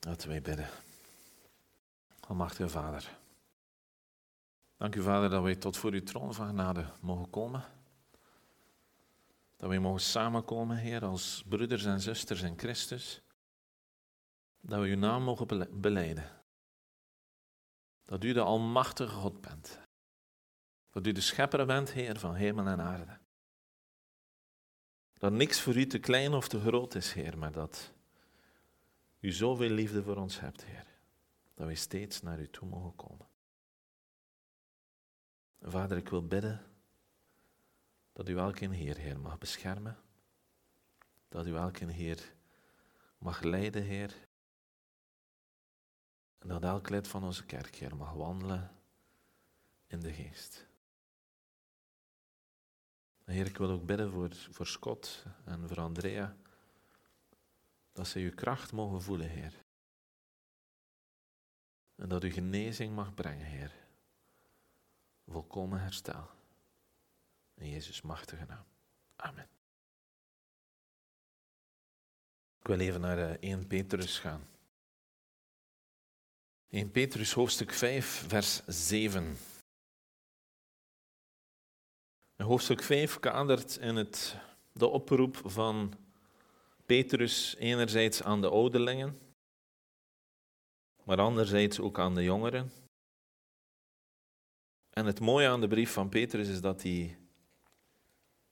Laten wij bidden. Almachtige Vader. Dank u, Vader, dat wij tot voor uw troon van genade mogen komen. Dat wij mogen samenkomen, Heer, als broeders en zusters in Christus. Dat we uw naam mogen beleiden. Dat u de Almachtige God bent. Dat u de schepper bent, Heer, van hemel en aarde. Dat niks voor u te klein of te groot is, Heer, maar dat u zoveel liefde voor ons hebt, Heer, dat wij steeds naar u toe mogen komen. Vader, ik wil bidden dat u elke Heer, Heer, mag beschermen. Dat u elke Heer mag leiden, Heer. En dat elk lid van onze kerk, Heer, mag wandelen in de geest. Heer, ik wil ook bidden voor, voor Scott en voor Andrea dat ze uw kracht mogen voelen, Heer. En dat u genezing mag brengen, Heer. Volkomen herstel. In Jezus' machtige naam. Amen. Ik wil even naar 1 eh, Petrus gaan. 1 Petrus hoofdstuk 5, vers 7. En hoofdstuk 5 kadert in het, de oproep van Petrus enerzijds aan de ouderlingen, maar anderzijds ook aan de jongeren. En het mooie aan de brief van Petrus is dat hij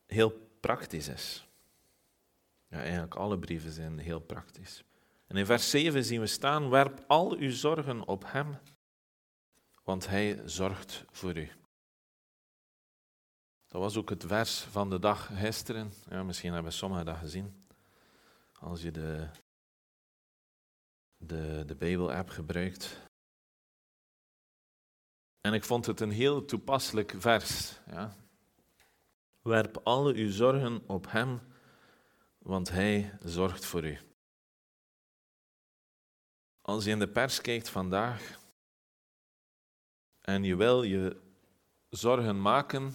heel praktisch is. Ja, eigenlijk alle brieven zijn heel praktisch. En in vers 7 zien we staan: Werp al uw zorgen op Hem, want Hij zorgt voor u. Dat was ook het vers van de dag gisteren. Ja, misschien hebben sommigen dat gezien. Als je de, de, de Bijbel-app gebruikt. En ik vond het een heel toepasselijk vers. Ja. Werp alle uw zorgen op Hem, want Hij zorgt voor u. Als je in de pers kijkt vandaag en je wil je zorgen maken,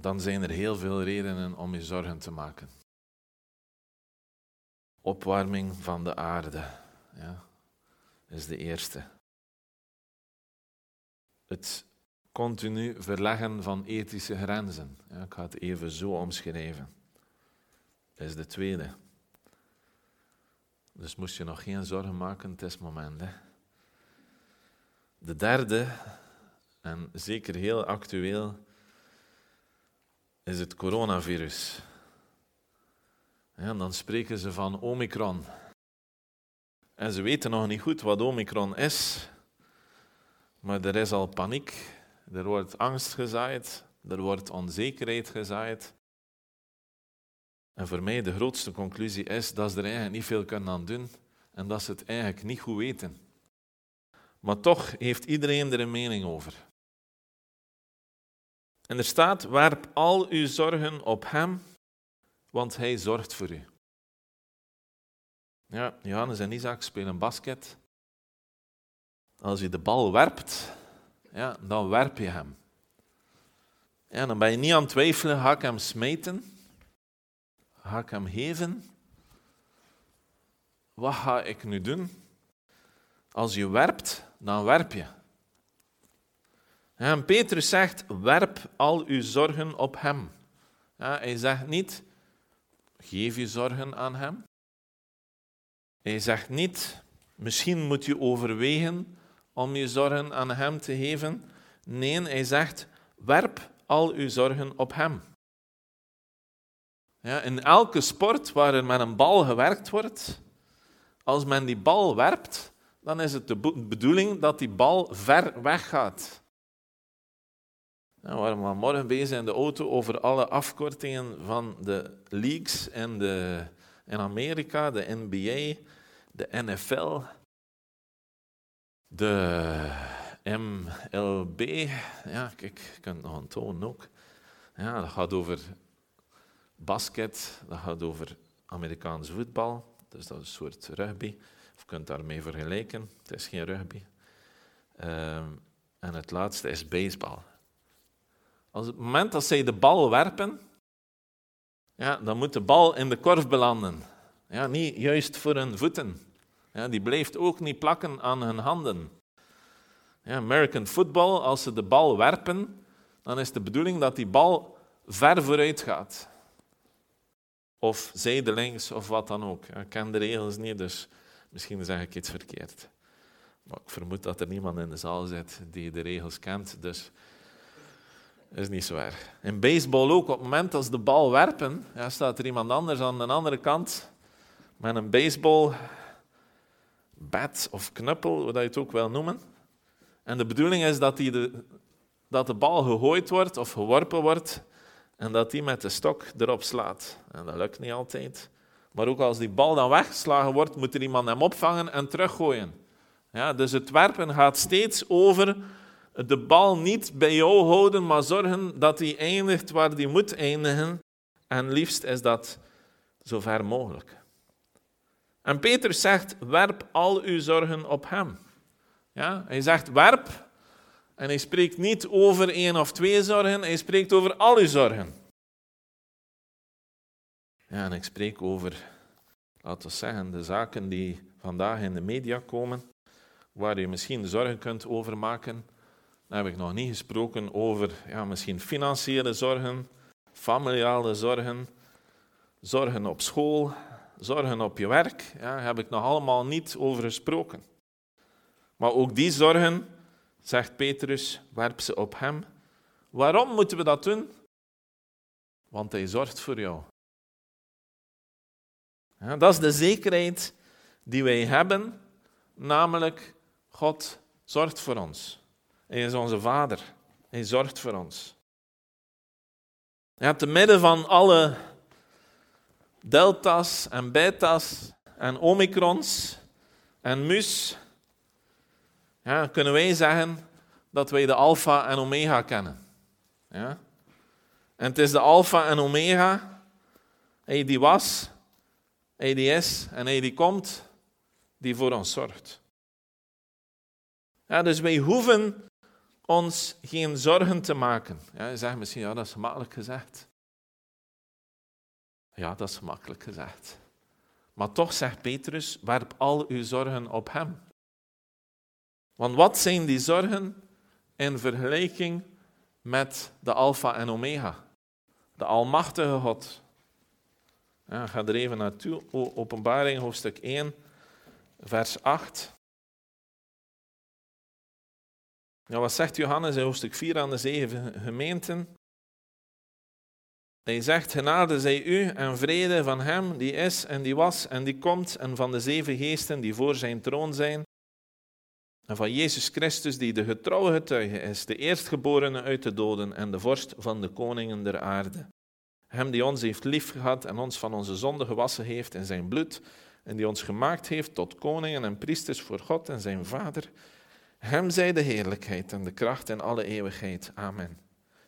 dan zijn er heel veel redenen om je zorgen te maken opwarming van de aarde. Ja, is de eerste. Het continu verleggen van ethische grenzen. Ja, ik ga het even zo omschrijven. is de tweede. Dus moest je nog geen zorgen maken, het is moment. Hè. De derde, en zeker heel actueel, is het coronavirus. En dan spreken ze van Omicron. En ze weten nog niet goed wat Omicron is, maar er is al paniek, er wordt angst gezaaid, er wordt onzekerheid gezaaid. En voor mij de grootste conclusie is dat ze er eigenlijk niet veel kunnen aan doen en dat ze het eigenlijk niet goed weten. Maar toch heeft iedereen er een mening over. En er staat: werp al uw zorgen op Hem, want hij zorgt voor u. Ja, Johannes en Isaac spelen basket. Als je de bal werpt, ja, dan werp je hem. Ja, dan ben je niet aan het twijfelen, ga ik hem smijten? Ga ik hem geven? Wat ga ik nu doen? Als je werpt, dan werp je. En Petrus zegt, werp al uw zorgen op hem. Ja, hij zegt niet, Geef je zorgen aan Hem. Hij zegt niet, misschien moet je overwegen om je zorgen aan Hem te geven. Nee, hij zegt, werp al uw zorgen op Hem. Ja, in elke sport waar er met een bal gewerkt wordt, als men die bal werpt, dan is het de bedoeling dat die bal ver weg gaat. We waren morgen bezig in de auto over alle afkortingen van de leagues in, de, Amerika, de NBA, de NFL, de MLB. Ja, kijk, je kunt nog een toon ook. Ja, dat gaat over basket, dat gaat over Amerikaans voetbal. Dus dat is een soort rugby. Of je kunt daarmee vergelijken. Het is geen rugby. Ehm, en het laatste is baseball. Als het moment dat zij de bal werpen, ja, dan moet de bal in de korf belanden. Ja, niet juist voor hun voeten. Ja, die blijft ook niet plakken aan hun handen. Ja, American football, als ze de bal werpen, dan is de bedoeling dat die bal ver vooruit gaat. Of zijdelings, of wat dan ook. Ik ken de regels niet, dus misschien zeg ik iets verkeerd. Maar ik vermoed dat er niemand in de zaal zit die de regels kent, dus is niet zo erg. In baseball ook, op het moment ze de bal werpen, ja, staat er iemand anders aan de andere kant met een baseball bat of knuppel, hoe dat je het ook wil noemen. En de bedoeling is dat, die de, dat de bal gegooid wordt of geworpen wordt en dat die met de stok erop slaat. En dat lukt niet altijd. Maar ook als die bal dan weggeslagen wordt, moet er iemand hem opvangen en teruggooien. Ja, dus het werpen gaat steeds over de bal niet bij jou houden, maar zorgen dat hij eindigt waar hij moet eindigen. En liefst is dat zo ver mogelijk. En Peter zegt, werp al uw zorgen op hem. Ja, hij zegt werp, en hij spreekt niet over één of twee zorgen, hij spreekt over al uw zorgen. Ja, en ik spreek over, laten we zeggen, de zaken die vandaag in de media komen, waar je misschien zorgen kunt over maken. Heb ik nog niet gesproken over ja, misschien financiële zorgen, familiale zorgen, zorgen op school, zorgen op je werk. Ja, daar heb ik nog allemaal niet over gesproken. Maar ook die zorgen, zegt Petrus, werp ze op hem. Waarom moeten we dat doen? Want hij zorgt voor jou. Dat is de zekerheid die wij hebben, namelijk God zorgt voor ons. Hij is onze Vader. Hij zorgt voor ons. Ja, te midden van alle delta's en beta's en omicrons en mus, ja, kunnen wij zeggen dat wij de alfa en omega kennen. Ja? En het is de alfa en omega, hij die was, hij die is en hij die komt, die voor ons zorgt. Ja, dus wij hoeven ons geen zorgen te maken. Ja, je zegt misschien, ja, dat is gemakkelijk gezegd. Ja, dat is makkelijk gezegd. Maar toch zegt Petrus, werp al uw zorgen op hem. Want wat zijn die zorgen in vergelijking met de Alpha en Omega? De Almachtige God. Ja, ga er even naartoe. Openbaring, hoofdstuk 1, vers 8. Wat zegt Johannes in hoofdstuk 4 aan de zeven gemeenten? Hij zegt, genade zij u en vrede van hem die is en die was en die komt en van de zeven geesten die voor zijn troon zijn en van Jezus Christus die de getrouwe getuige is, de eerstgeborene uit de doden en de vorst van de koningen der aarde. Hem die ons heeft liefgehad en ons van onze zonde gewassen heeft in zijn bloed en die ons gemaakt heeft tot koningen en priesters voor God en zijn Vader. Hem zij de heerlijkheid en de kracht in alle eeuwigheid. Amen.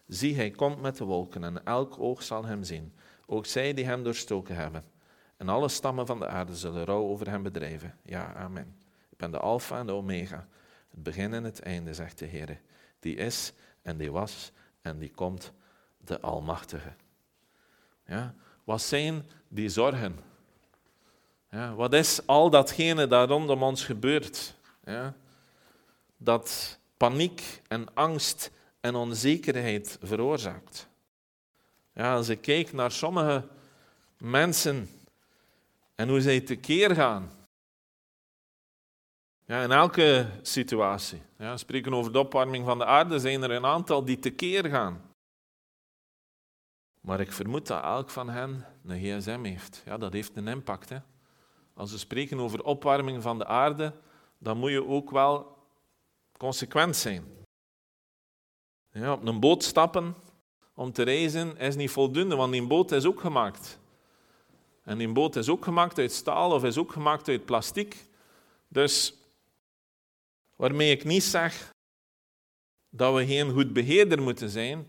Zie, hij komt met de wolken en elk oog zal hem zien, ook zij die hem doorstoken hebben. En alle stammen van de aarde zullen rouw over hem bedrijven. Ja, amen. Ik ben de Alpha en de Omega, het begin en het einde, zegt de Heer. Die is en die was en die komt, de Almachtige. Ja, wat zijn die zorgen? Ja, wat is al datgene dat rondom ons gebeurt? Ja, dat paniek en angst en onzekerheid veroorzaakt. Ja, als ik kijk naar sommige mensen en hoe zij tekeer gaan. Ja, in elke situatie. Ja, spreken over de opwarming van de aarde, zijn er een aantal die tekeer gaan. Maar ik vermoed dat elk van hen een gsm heeft. Ja, dat heeft een impact. Hè. Als we spreken over opwarming van de aarde, dan moet je ook wel consequent zijn. Ja, op een boot stappen om te reizen is niet voldoende, want die boot is ook gemaakt. En die boot is ook gemaakt uit staal of is ook gemaakt uit plastic. Dus waarmee ik niet zeg dat we geen goed beheerder moeten zijn.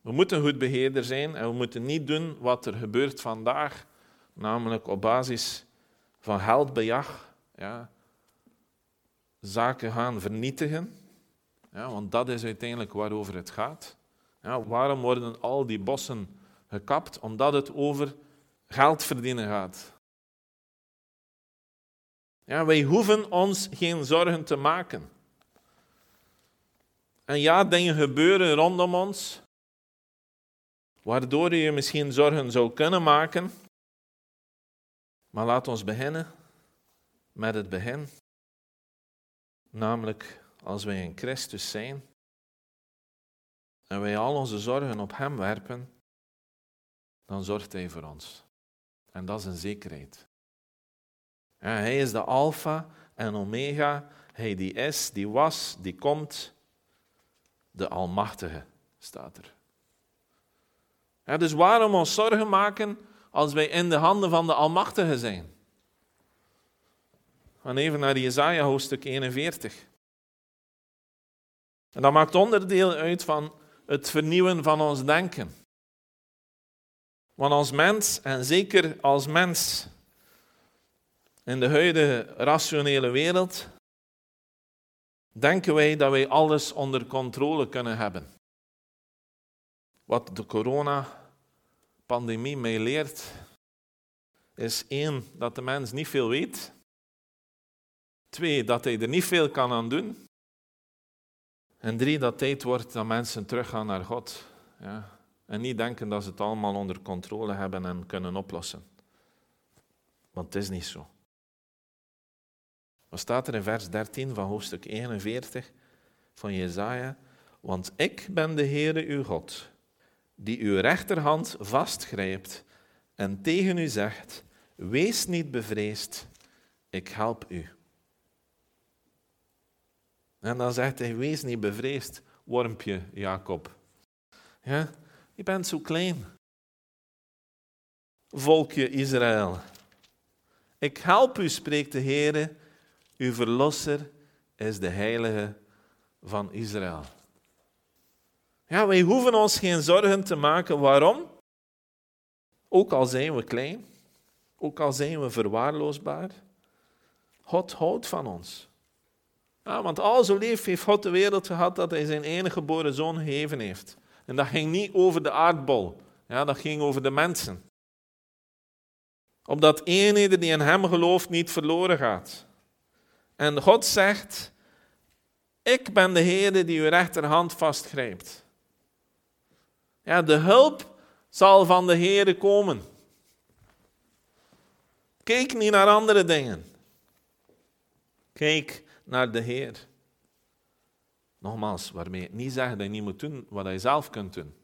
We moeten goed beheerder zijn en we moeten niet doen wat er gebeurt vandaag, namelijk op basis van geldbejag. Ja, zaken gaan vernietigen. Ja, want dat is uiteindelijk waarover het gaat. Ja, waarom worden al die bossen gekapt? Omdat het over geld verdienen gaat. Ja, wij hoeven ons geen zorgen te maken. En ja, dingen gebeuren rondom ons, waardoor je misschien zorgen zou kunnen maken. Maar laat ons beginnen met het begin. Namelijk als wij in Christus zijn en wij al onze zorgen op Hem werpen, dan zorgt Hij voor ons. En dat is een zekerheid. hij is de Alpha en Omega. Hij die is, die was, die komt. De Almachtige staat er. Dus waarom ons zorgen maken als wij in de handen van de Almachtige zijn? Gaan even naar Jesaja hoofdstuk 41. En dat maakt onderdeel uit van het vernieuwen van ons denken. Want als mens, en zeker als mens in de huidige rationele wereld, denken wij dat wij alles onder controle kunnen hebben. Wat de coronapandemie mij leert, is één, dat de mens niet veel weet. Twee, dat hij er niet veel kan aan doen. En drie, dat tijd wordt dat mensen teruggaan naar God. Ja. En niet denken dat ze het allemaal onder controle hebben en kunnen oplossen. Want het is niet zo. Wat staat er in vers 13 van hoofdstuk 41 van Jezaja? Want ik ben de Heere uw God, die uw rechterhand vastgrijpt en tegen u zegt, wees niet bevreesd, ik help u. En dan zegt hij, wees niet bevreesd, wormpje Jacob. Ja, je bent zo klein. Volkje Israël. Ik help u, spreekt de Heer, uw verlosser is de heilige van Israël. Ja, wij hoeven ons geen zorgen te maken. Waarom? Ook al zijn we klein, ook al zijn we verwaarloosbaar, God houdt van ons. Ja, want al zo lief heeft God de wereld gehad dat hij zijn enige geboren zoon gegeven heeft. En dat ging niet over de aardbol, ja, dat ging over de mensen. Opdat een die in hem gelooft niet verloren gaat. En God zegt, ik ben de Heer die uw rechterhand vastgrijpt. Ja, de hulp zal van de Heer komen. Kijk niet naar andere dingen. Kijk naar de Heer. Nogmaals, waarmee ik niet zeg dat je niet moet doen wat je zelf kunt doen.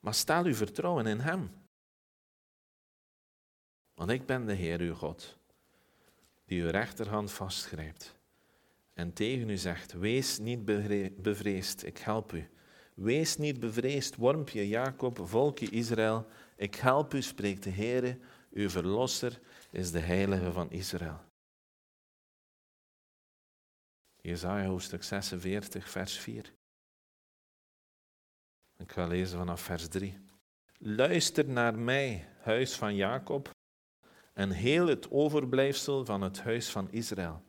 Maar stel uw vertrouwen in Hem. Want ik ben de Heer uw God, die uw rechterhand vastgrijpt en tegen u zegt, wees niet bevreesd, ik help u. Wees niet bevreesd, wormpje Jacob, volkje Israël, ik help u, spreekt de Heer, uw verlosser is de heilige van Israël. Jezaja hoofdstuk 46, vers 4. Ik ga lezen vanaf vers 3. Luister naar mij, huis van Jacob, en heel het overblijfsel van het huis van Israël.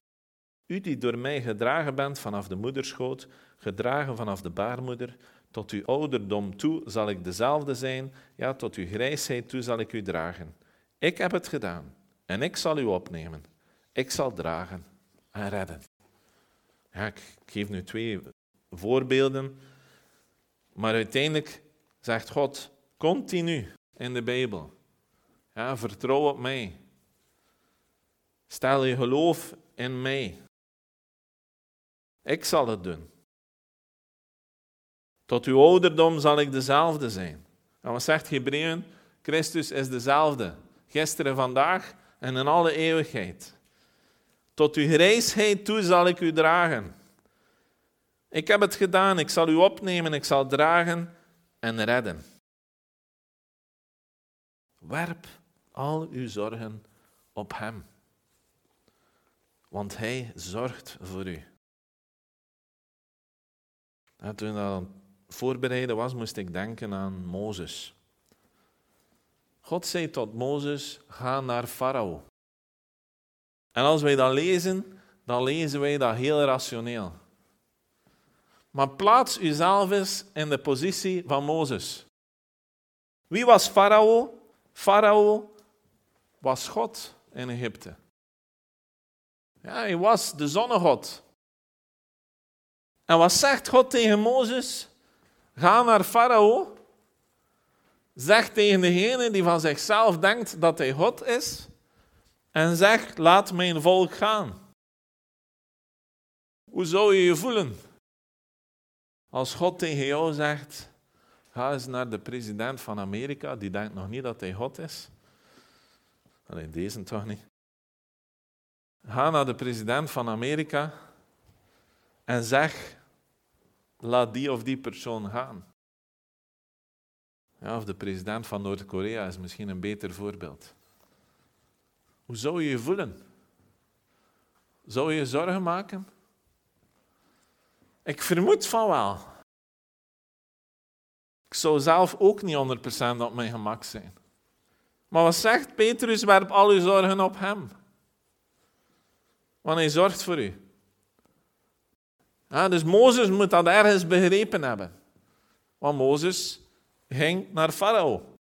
U die door mij gedragen bent vanaf de moederschoot, gedragen vanaf de baarmoeder, tot uw ouderdom toe zal ik dezelfde zijn, ja, tot uw grijsheid toe zal ik u dragen. Ik heb het gedaan en ik zal u opnemen. Ik zal dragen en redden. Ja, ik geef nu twee voorbeelden, maar uiteindelijk zegt God continu in de Bijbel, ja, vertrouw op mij. Stel je geloof in mij. Ik zal het doen. Tot uw ouderdom zal ik dezelfde zijn. En wat zegt Hebreeën? Christus is dezelfde. Gisteren, vandaag en in alle eeuwigheid. Tot uw grijsheid toe zal ik u dragen. Ik heb het gedaan, ik zal u opnemen, ik zal dragen en redden. Werp al uw zorgen op Hem, want Hij zorgt voor u. En toen dat voorbereiden was, moest ik denken aan Mozes. God zei tot Mozes: ga naar Farao. En als wij dat lezen, dan lezen wij dat heel rationeel. Maar plaats uzelf eens in de positie van Mozes. Wie was Farao? Farao was God in Egypte. Ja, hij was de zonnegod. En wat zegt God tegen Mozes? Ga naar Farao. Zeg tegen degene die van zichzelf denkt dat hij God is. En zeg, laat mijn volk gaan. Hoe zou je je voelen? Als God tegen jou zegt, ga eens naar de president van Amerika, die denkt nog niet dat hij God is. Alleen deze toch niet. Ga naar de president van Amerika en zeg, laat die of die persoon gaan. Ja, of de president van Noord-Korea is misschien een beter voorbeeld. Hoe zou je je voelen? Zou je je zorgen maken? Ik vermoed van wel. Ik zou zelf ook niet 100% op mijn gemak zijn. Maar wat zegt Petrus? Werp al uw zorgen op hem. Want hij zorgt voor u. Ja, dus Mozes moet dat ergens begrepen hebben. Want Mozes ging naar Farao.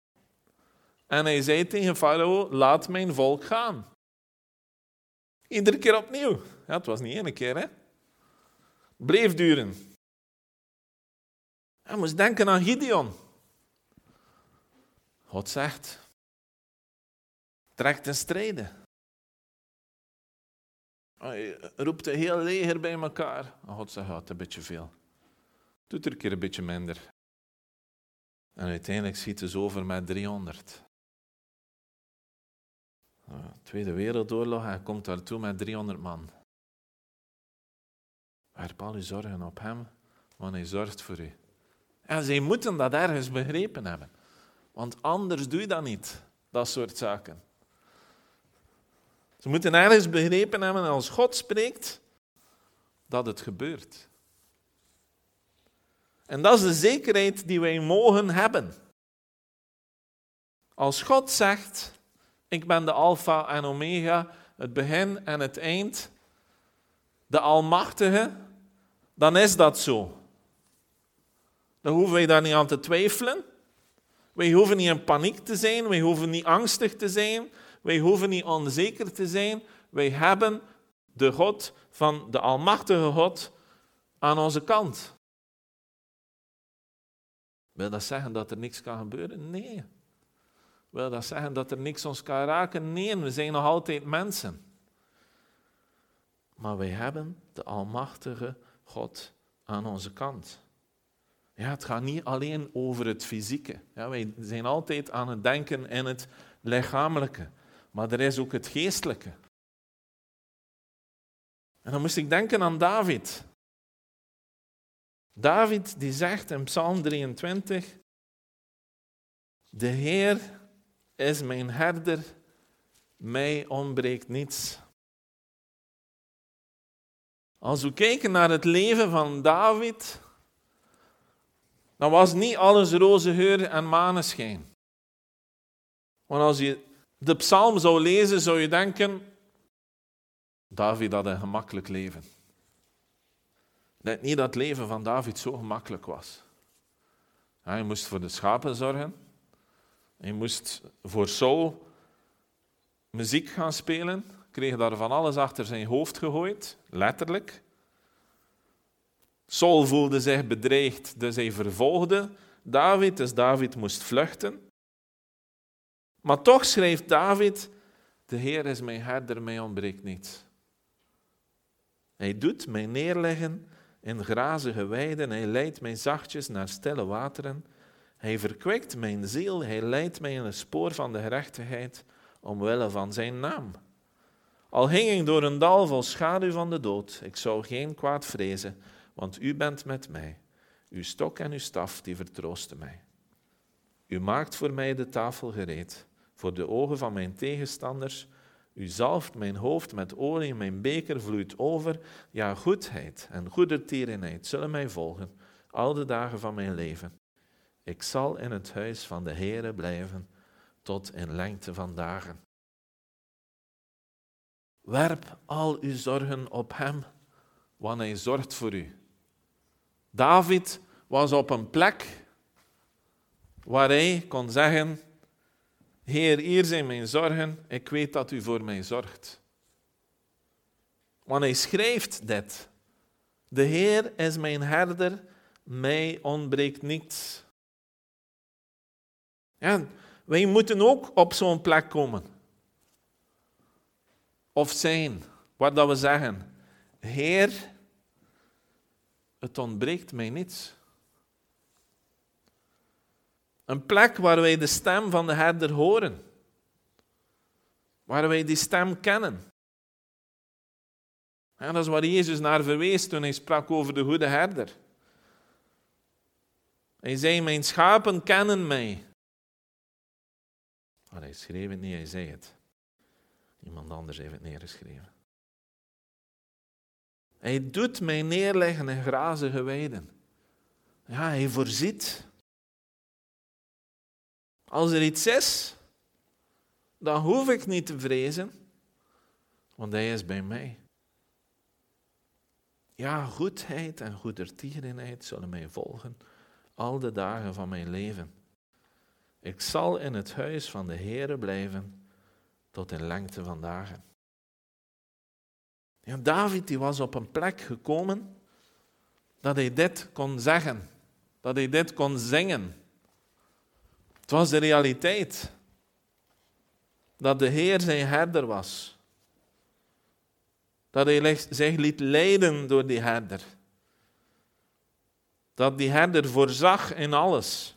En hij zei tegen Farao, laat mijn volk gaan. Iedere keer opnieuw. Ja, het was niet één keer, hè. Bleef duren. Hij moest denken aan Gideon. God zegt, trek ten strijden. Hij roept een heel leger bij elkaar. God zegt, het een beetje veel. Doet er een keer een beetje minder. En uiteindelijk ziet het over met 300. Tweede Wereldoorlog, hij komt daartoe met 300 man. Werp al uw zorgen op hem, want hij zorgt voor u. En zij moeten dat ergens begrepen hebben. Want anders doe je dat niet, dat soort zaken. Ze moeten ergens begrepen hebben als God spreekt, dat het gebeurt. En dat is de zekerheid die wij mogen hebben. Als God zegt, ik ben de Alpha en Omega, het begin en het eind, de Almachtige, dan is dat zo. Dan hoeven wij daar niet aan te twijfelen. Wij hoeven niet in paniek te zijn, wij hoeven niet angstig te zijn, wij hoeven niet onzeker te zijn. Wij hebben de God van de Almachtige God aan onze kant. Wil dat zeggen dat er niks kan gebeuren? Nee. Wil dat zeggen dat er niks ons kan raken? Nee, we zijn nog altijd mensen. Maar wij hebben de Almachtige God aan onze kant. Ja, het gaat niet alleen over het fysieke. Ja, wij zijn altijd aan het denken in het lichamelijke. Maar er is ook het geestelijke. En dan moest ik denken aan David. David die zegt in Psalm 23: De Heer is mijn herder, mij ontbreekt niets. Als we kijken naar het leven van David, dan was niet alles roze geur en maneschijn. Want als je de psalm zou lezen, zou je denken, David had een gemakkelijk leven. Net niet dat het leven van David zo gemakkelijk was. Hij moest voor de schapen zorgen. Hij moest voor Saul muziek gaan spelen. Kreeg daar van alles achter zijn hoofd gegooid, letterlijk. Saul voelde zich bedreigd, dus hij vervolgde David, dus David moest vluchten. Maar toch schreef David, de Heer is mijn herder, mij ontbreekt niets. Hij doet mij neerleggen in grazige weiden, hij leidt mij zachtjes naar stille wateren. Hij verkwikt mijn ziel, hij leidt mij in het spoor van de gerechtigheid, omwille van zijn naam. Al ging ik door een dal vol schaduw van de dood, ik zou geen kwaad vrezen, want u bent met mij. Uw stok en uw staf, die vertroosten mij. U maakt voor mij de tafel gereed voor de ogen van mijn tegenstanders. U zalft mijn hoofd met olie, mijn beker vloeit over. Ja, goedheid en goedertierenheid zullen mij volgen al de dagen van mijn leven. Ik zal in het huis van de Heere blijven tot in lengte van dagen. Werp al uw zorgen op Hem, want Hij zorgt voor u. David was op een plek waar hij kon zeggen: Heer, hier zijn mijn zorgen, ik weet dat u voor mij zorgt. Want hij schrijft dit. De Heer is mijn herder, mij ontbreekt niets. Ja, wij moeten ook op zo'n plek komen. Of zijn, waar dat we zeggen, Heer, het ontbreekt mij niets. Een plek waar wij de stem van de herder horen. Waar wij die stem kennen. En dat is waar Jezus naar verwees toen hij sprak over de goede herder. Hij zei, mijn schapen kennen mij. Maar hij schreef het niet, hij zei het. Iemand anders heeft het neergeschreven. Hij doet mij neerleggen in grazige weiden. Ja, hij voorziet. Als er iets is, dan hoef ik niet te vrezen, want hij is bij mij. Ja, goedheid en goedertierenheid zullen mij volgen al de dagen van mijn leven. Ik zal in het huis van de Heere blijven tot in lengte van dagen. Ja, David die was op een plek gekomen dat hij dit kon zeggen, dat hij dit kon zingen. Het was de realiteit dat de Heer zijn herder was. Dat hij zich liet leiden door die herder. Dat die herder voorzag in alles.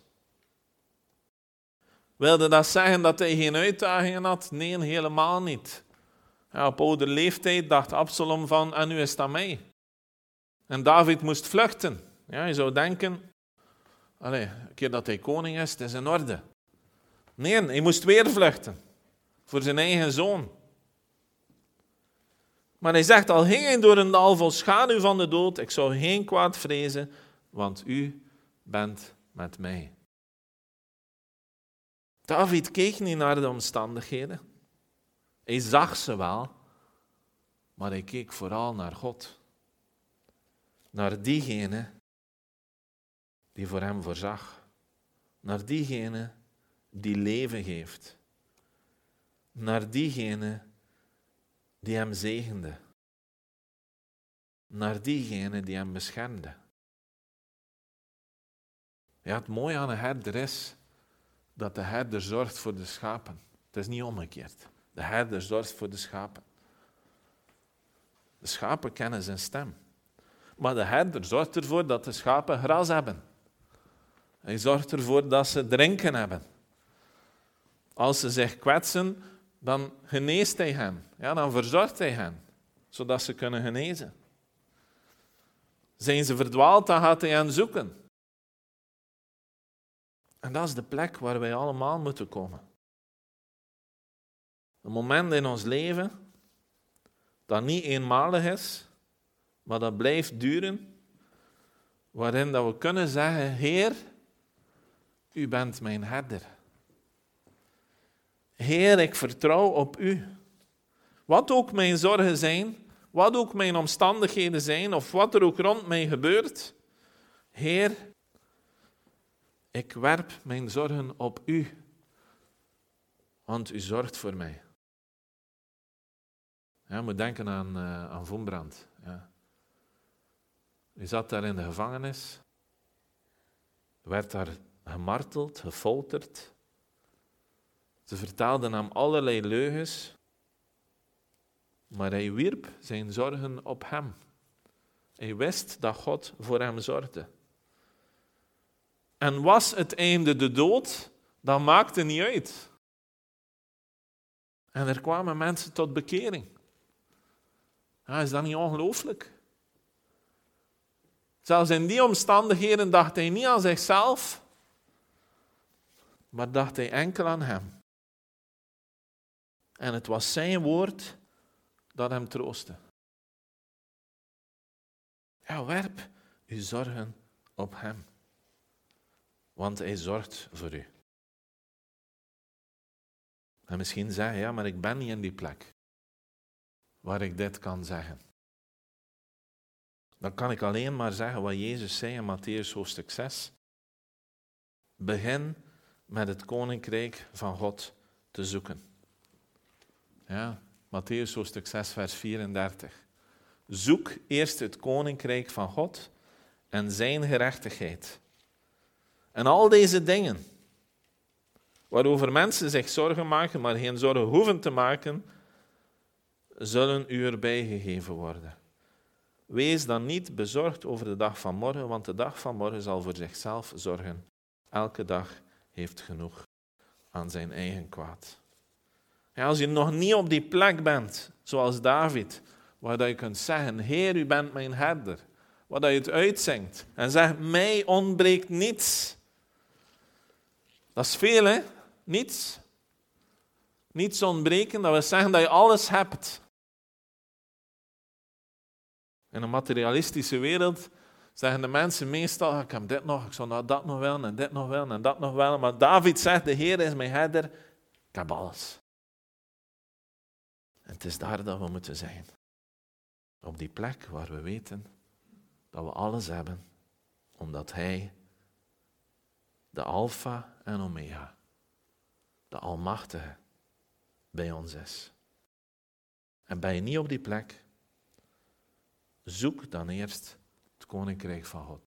Wilde dat zeggen dat hij geen uitdagingen had? Nee, helemaal niet. Ja, op oude leeftijd dacht Absalom van, en nu is dat mij. En David moest vluchten. Ja, je zou denken, allez, een keer dat hij koning is, het is in orde. Nee, hij moest weer vluchten. Voor zijn eigen zoon. Maar hij zegt, al ging hij door een dal vol schaduw van de dood, ik zou geen kwaad vrezen, want u bent met mij. David keek niet naar de omstandigheden. Hij zag ze wel, maar hij keek vooral naar God. Naar diegene die voor hem voorzag. Naar diegene die leven geeft. Naar diegene die hem zegende. Naar diegene die hem beschermde. Ja, het mooie aan een herder is dat de herder zorgt voor de schapen. Het is niet omgekeerd. De herder zorgt voor de schapen. De schapen kennen zijn stem. Maar de herder zorgt ervoor dat de schapen gras hebben. Hij zorgt ervoor dat ze drinken hebben. Als ze zich kwetsen, dan geneest hij hen. Ja, dan verzorgt hij hen, zodat ze kunnen genezen. Zijn ze verdwaald, dan gaat hij hen zoeken. En dat is de plek waar wij allemaal moeten komen. Een moment in ons leven dat niet eenmalig is, maar dat blijft duren, waarin dat we kunnen zeggen, Heer, u bent mijn herder. Heer, ik vertrouw op u. Wat ook mijn zorgen zijn, wat ook mijn omstandigheden zijn, of wat er ook rond mij gebeurt, Heer, ik werp mijn zorgen op u, want u zorgt voor mij. Ja, je moet denken aan, uh, aan. Ja. Hij zat daar in de gevangenis, werd daar gemarteld, gefolterd. Ze vertaalden hem allerlei leugens, maar hij wierp zijn zorgen op hem. Hij wist dat God voor hem zorgde. En was het einde de dood, dat maakte niet uit. En er kwamen mensen tot bekering. Ja, is dat niet ongelooflijk? Zelfs in die omstandigheden dacht hij niet aan zichzelf, maar dacht hij enkel aan hem. En het was zijn woord dat hem troostte. Ja, werp uw zorgen op hem, want hij zorgt voor u. En misschien zeg je, ja, maar ik ben niet in die plek waar ik dit kan zeggen. Dan kan ik alleen maar zeggen wat Jezus zei in Matthäus hoofdstuk 6. Begin met het koninkrijk van God te zoeken. Ja, Matthäus hoofdstuk 6, vers 34. Zoek eerst het koninkrijk van God en zijn gerechtigheid. En al deze dingen, waarover mensen zich zorgen maken, maar geen zorgen hoeven te maken, zullen u erbij gegeven worden. Wees dan niet bezorgd over de dag van morgen, want de dag van morgen zal voor zichzelf zorgen. Elke dag heeft genoeg aan zijn eigen kwaad. Als je nog niet op die plek bent, zoals David, waar je kunt zeggen, Heer, u bent mijn herder, waar je het uitzingt en zegt, mij ontbreekt niets. Dat is veel, hè? Niets. Niets ontbreken, dat wil zeggen dat je alles hebt. In een materialistische wereld zeggen de mensen meestal, ik heb dit nog, ik zou dat nog wel, en dit nog wel, en dat nog wel. Maar David zegt, de Heer is mijn herder, ik heb alles. En het is daar dat we moeten zijn. Op die plek waar we weten dat we alles hebben, omdat Hij de Alpha en Omega, de Almachtige, bij ons is. En ben je niet op die plek, zoek dan eerst het Koninkrijk van God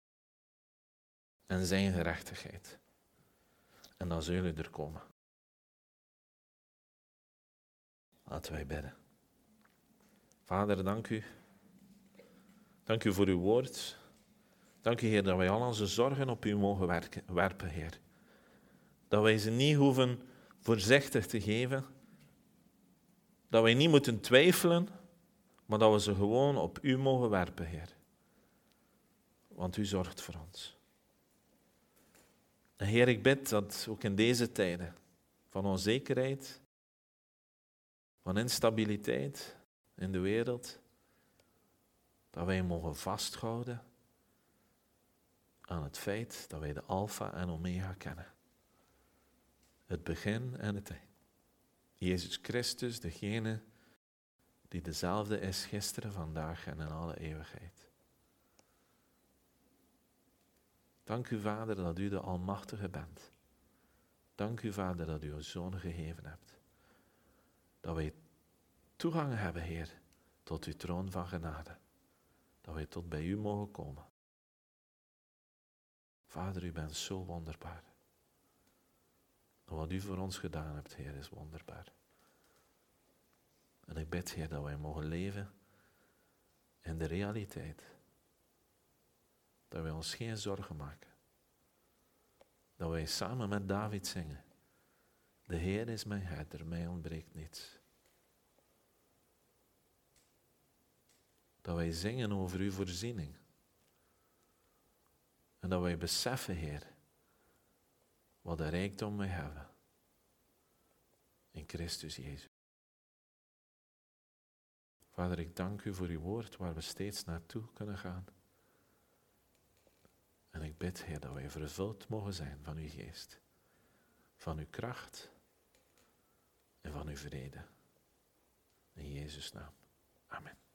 en zijn gerechtigheid. En dan zullen jullie er komen. Laten wij bidden. Vader, dank u. Dank u voor uw woord. Dank u, Heer, dat wij al onze zorgen op u mogen werpen, Heer. Dat wij ze niet hoeven voorzichtig te geven. Dat wij niet moeten twijfelen, maar dat we ze gewoon op u mogen werpen, Heer. Want u zorgt voor ons. En Heer, ik bid dat ook in deze tijden van onzekerheid, van instabiliteit in de wereld, dat wij mogen vasthouden aan het feit dat wij de Alpha en Omega kennen. Het begin en het eind. Jezus Christus, degene die dezelfde is gisteren, vandaag en in alle eeuwigheid. Dank u, Vader, dat u de Almachtige bent. Dank u, Vader, dat u uw Zoon gegeven hebt. Dat wij toegang hebben, Heer, tot uw troon van genade. Dat wij tot bij u mogen komen. Vader, u bent zo wonderbaar. En wat u voor ons gedaan hebt, Heer, is wonderbaar. En ik bid, Heer, dat wij mogen leven in de realiteit. Dat wij ons geen zorgen maken. Dat wij samen met David zingen. De Heer is mijn herder, mij ontbreekt niets. Dat wij zingen over uw voorziening. En dat wij beseffen, Heer, wat de rijkdom wij hebben. In Christus Jezus. Vader, ik dank u voor uw woord waar we steeds naartoe kunnen gaan. En ik bid, Heer, dat wij vervuld mogen zijn van uw geest, van uw kracht en van uw vrede. In Jezus' naam. Amen.